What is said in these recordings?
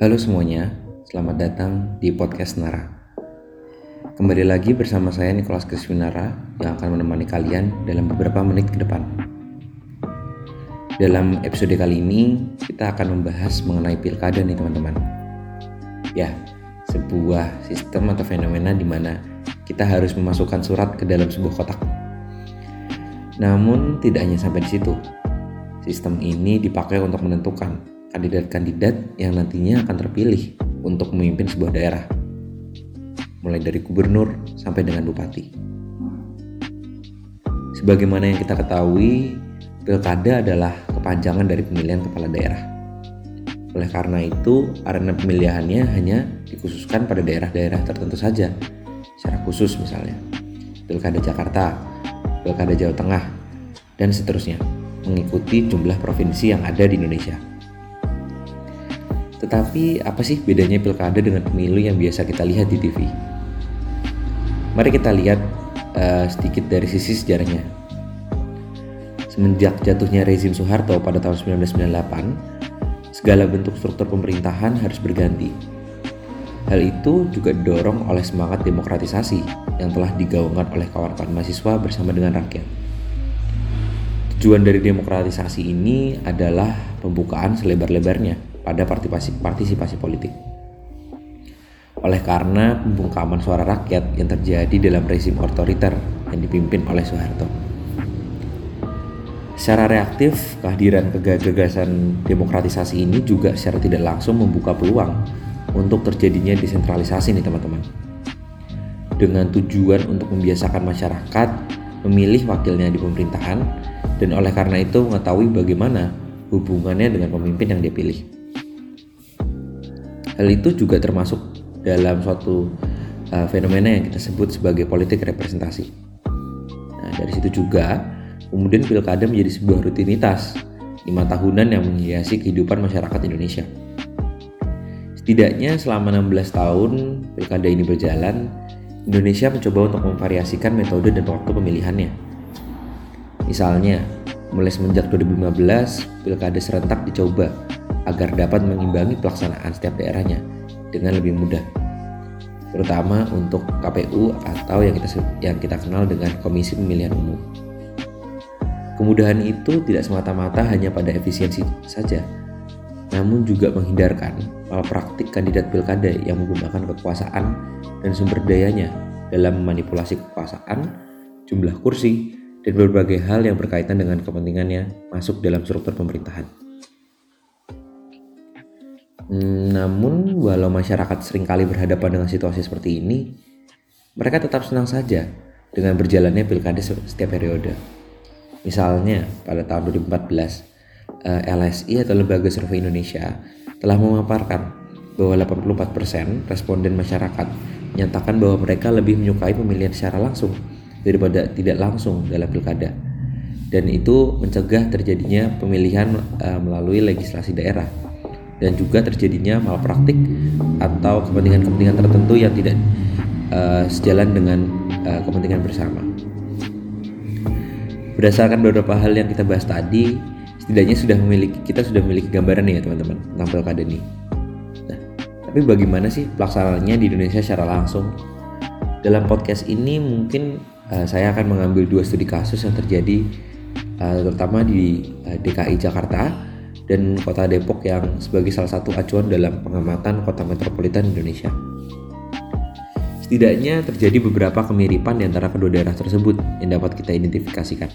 Halo semuanya, selamat datang di podcast Nara. Kembali lagi bersama saya Nicholas Kriswinara yang akan menemani kalian dalam beberapa menit ke depan. Dalam episode kali ini, kita akan membahas mengenai pilkada nih teman-teman. Ya, sebuah sistem atau fenomena di mana kita harus memasukkan surat ke dalam sebuah kotak. Namun tidak hanya sampai di situ. Sistem ini dipakai untuk menentukan kandidat-kandidat yang nantinya akan terpilih untuk memimpin sebuah daerah, mulai dari gubernur sampai dengan bupati. Sebagaimana yang kita ketahui, pilkada adalah kepanjangan dari pemilihan kepala daerah. Oleh karena itu, arena pemilihannya hanya dikhususkan pada daerah-daerah tertentu saja, secara khusus misalnya. Pilkada Jakarta, Pilkada Jawa Tengah, dan seterusnya, mengikuti jumlah provinsi yang ada di Indonesia. Tetapi apa sih bedanya pilkada dengan pemilu yang biasa kita lihat di TV? Mari kita lihat uh, sedikit dari sisi sejarahnya. Semenjak jatuhnya rezim Soeharto pada tahun 1998, segala bentuk struktur pemerintahan harus berganti. Hal itu juga didorong oleh semangat demokratisasi yang telah digaungkan oleh kawan-kawan mahasiswa bersama dengan rakyat. Tujuan dari demokratisasi ini adalah pembukaan selebar-lebarnya pada partisipasi, partisipasi politik. Oleh karena pembungkaman suara rakyat yang terjadi dalam rezim otoriter yang dipimpin oleh Soeharto. Secara reaktif, kehadiran gagasan demokratisasi ini juga secara tidak langsung membuka peluang untuk terjadinya desentralisasi nih teman-teman. Dengan tujuan untuk membiasakan masyarakat memilih wakilnya di pemerintahan dan oleh karena itu mengetahui bagaimana hubungannya dengan pemimpin yang dipilih. Hal itu juga termasuk dalam suatu uh, fenomena yang kita sebut sebagai politik representasi. Nah, dari situ juga kemudian pilkada menjadi sebuah rutinitas lima tahunan yang menghiasi kehidupan masyarakat Indonesia. Setidaknya selama 16 tahun pilkada ini berjalan, Indonesia mencoba untuk memvariasikan metode dan waktu pemilihannya. Misalnya, mulai semenjak 2015, pilkada serentak dicoba agar dapat mengimbangi pelaksanaan setiap daerahnya dengan lebih mudah terutama untuk KPU atau yang kita yang kita kenal dengan Komisi Pemilihan Umum. Kemudahan itu tidak semata-mata hanya pada efisiensi saja, namun juga menghindarkan praktik kandidat pilkada yang menggunakan kekuasaan dan sumber dayanya dalam memanipulasi kekuasaan, jumlah kursi, dan berbagai hal yang berkaitan dengan kepentingannya masuk dalam struktur pemerintahan. Namun, walau masyarakat sering kali berhadapan dengan situasi seperti ini, mereka tetap senang saja dengan berjalannya pilkada setiap periode. Misalnya, pada tahun 2014, LSI atau Lembaga Survei Indonesia telah memaparkan bahwa 84% responden masyarakat menyatakan bahwa mereka lebih menyukai pemilihan secara langsung daripada tidak langsung dalam pilkada. Dan itu mencegah terjadinya pemilihan uh, melalui legislasi daerah dan juga terjadinya malpraktik atau kepentingan-kepentingan tertentu yang tidak uh, sejalan dengan uh, kepentingan bersama. Berdasarkan beberapa hal yang kita bahas tadi, setidaknya sudah memiliki kita sudah memiliki gambaran ya teman-teman tentang pilkada ini. Nah, tapi bagaimana sih pelaksanaannya di Indonesia secara langsung? Dalam podcast ini mungkin uh, saya akan mengambil dua studi kasus yang terjadi uh, terutama di uh, DKI Jakarta dan kota Depok yang sebagai salah satu acuan dalam pengamatan kota metropolitan Indonesia. Setidaknya terjadi beberapa kemiripan di antara kedua daerah tersebut yang dapat kita identifikasikan.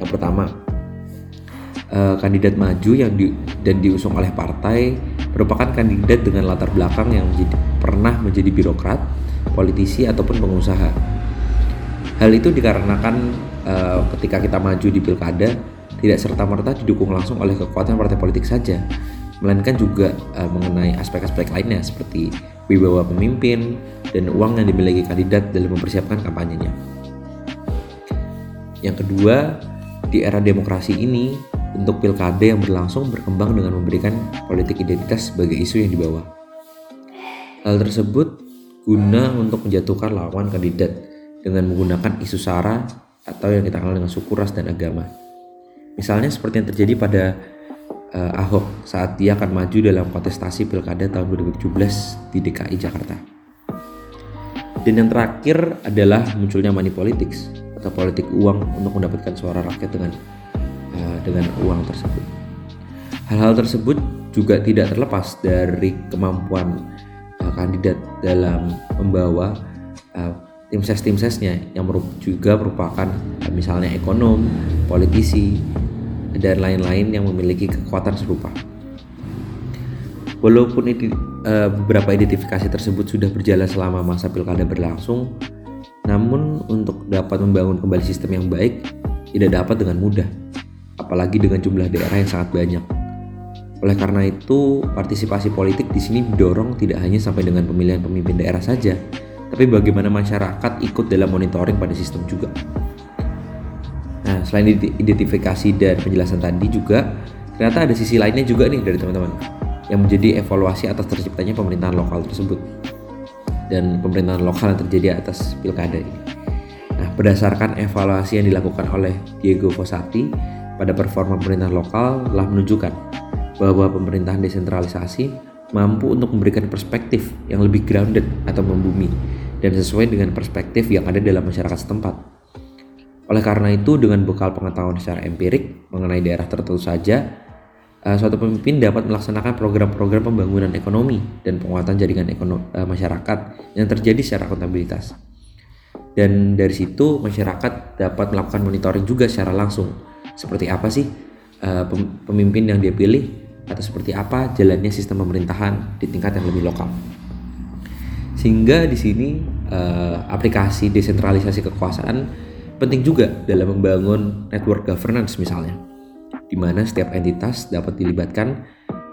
Yang pertama, eh, kandidat maju yang di, dan diusung oleh partai merupakan kandidat dengan latar belakang yang menjadi, pernah menjadi birokrat, politisi ataupun pengusaha. Hal itu dikarenakan uh, ketika kita maju di pilkada, tidak serta-merta didukung langsung oleh kekuatan partai politik saja, melainkan juga uh, mengenai aspek-aspek lainnya seperti wibawa pemimpin dan uang yang dimiliki kandidat dalam mempersiapkan kampanyenya. Yang kedua, di era demokrasi ini, untuk pilkada yang berlangsung berkembang dengan memberikan politik identitas sebagai isu yang dibawa. Hal tersebut guna untuk menjatuhkan lawan kandidat dengan menggunakan isu sara atau yang kita kenal dengan suku ras dan agama. Misalnya seperti yang terjadi pada uh, Ahok saat dia akan maju dalam kontestasi pilkada tahun 2017 di DKI Jakarta. Dan yang terakhir adalah munculnya money politics atau politik uang untuk mendapatkan suara rakyat dengan uh, dengan uang tersebut. Hal-hal tersebut juga tidak terlepas dari kemampuan uh, kandidat dalam membawa uh, tim ses tim sesnya yang juga merupakan uh, misalnya ekonom, politisi dan lain-lain yang memiliki kekuatan serupa. Walaupun ini, uh, beberapa identifikasi tersebut sudah berjalan selama masa pilkada berlangsung, namun untuk dapat membangun kembali sistem yang baik tidak dapat dengan mudah, apalagi dengan jumlah daerah yang sangat banyak. Oleh karena itu, partisipasi politik di sini didorong tidak hanya sampai dengan pemilihan pemimpin daerah saja, tapi bagaimana masyarakat ikut dalam monitoring pada sistem juga. Nah, selain identifikasi dan penjelasan tadi juga, ternyata ada sisi lainnya juga nih dari teman-teman yang menjadi evaluasi atas terciptanya pemerintahan lokal tersebut dan pemerintahan lokal yang terjadi atas pilkada ini. Nah, berdasarkan evaluasi yang dilakukan oleh Diego Fossati pada performa pemerintahan lokal telah menunjukkan bahwa pemerintahan desentralisasi mampu untuk memberikan perspektif yang lebih grounded atau membumi dan sesuai dengan perspektif yang ada dalam masyarakat setempat. Oleh karena itu, dengan bekal pengetahuan secara empirik mengenai daerah tertentu saja, uh, suatu pemimpin dapat melaksanakan program-program pembangunan ekonomi dan penguatan jaringan ekonomi uh, masyarakat yang terjadi secara akuntabilitas. Dan dari situ masyarakat dapat melakukan monitoring juga secara langsung. Seperti apa sih uh, pemimpin yang dia pilih atau seperti apa jalannya sistem pemerintahan di tingkat yang lebih lokal. Sehingga di sini aplikasi desentralisasi kekuasaan penting juga dalam membangun network governance misalnya, di mana setiap entitas dapat dilibatkan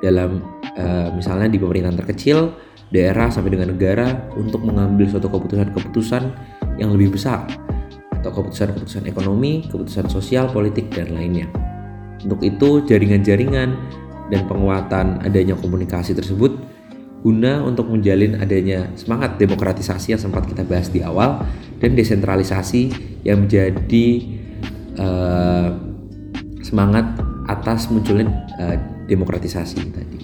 dalam uh, misalnya di pemerintahan terkecil, daerah sampai dengan negara untuk mengambil suatu keputusan-keputusan yang lebih besar atau keputusan-keputusan ekonomi, keputusan sosial, politik dan lainnya. Untuk itu jaringan-jaringan dan penguatan adanya komunikasi tersebut guna untuk menjalin adanya semangat demokratisasi yang sempat kita bahas di awal dan desentralisasi yang menjadi uh, semangat atas munculnya uh, demokratisasi tadi.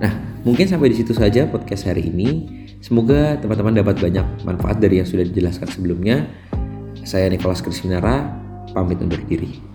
Nah, mungkin sampai di situ saja podcast hari ini. Semoga teman-teman dapat banyak manfaat dari yang sudah dijelaskan sebelumnya. Saya Nicholas Krisminara, pamit undur diri.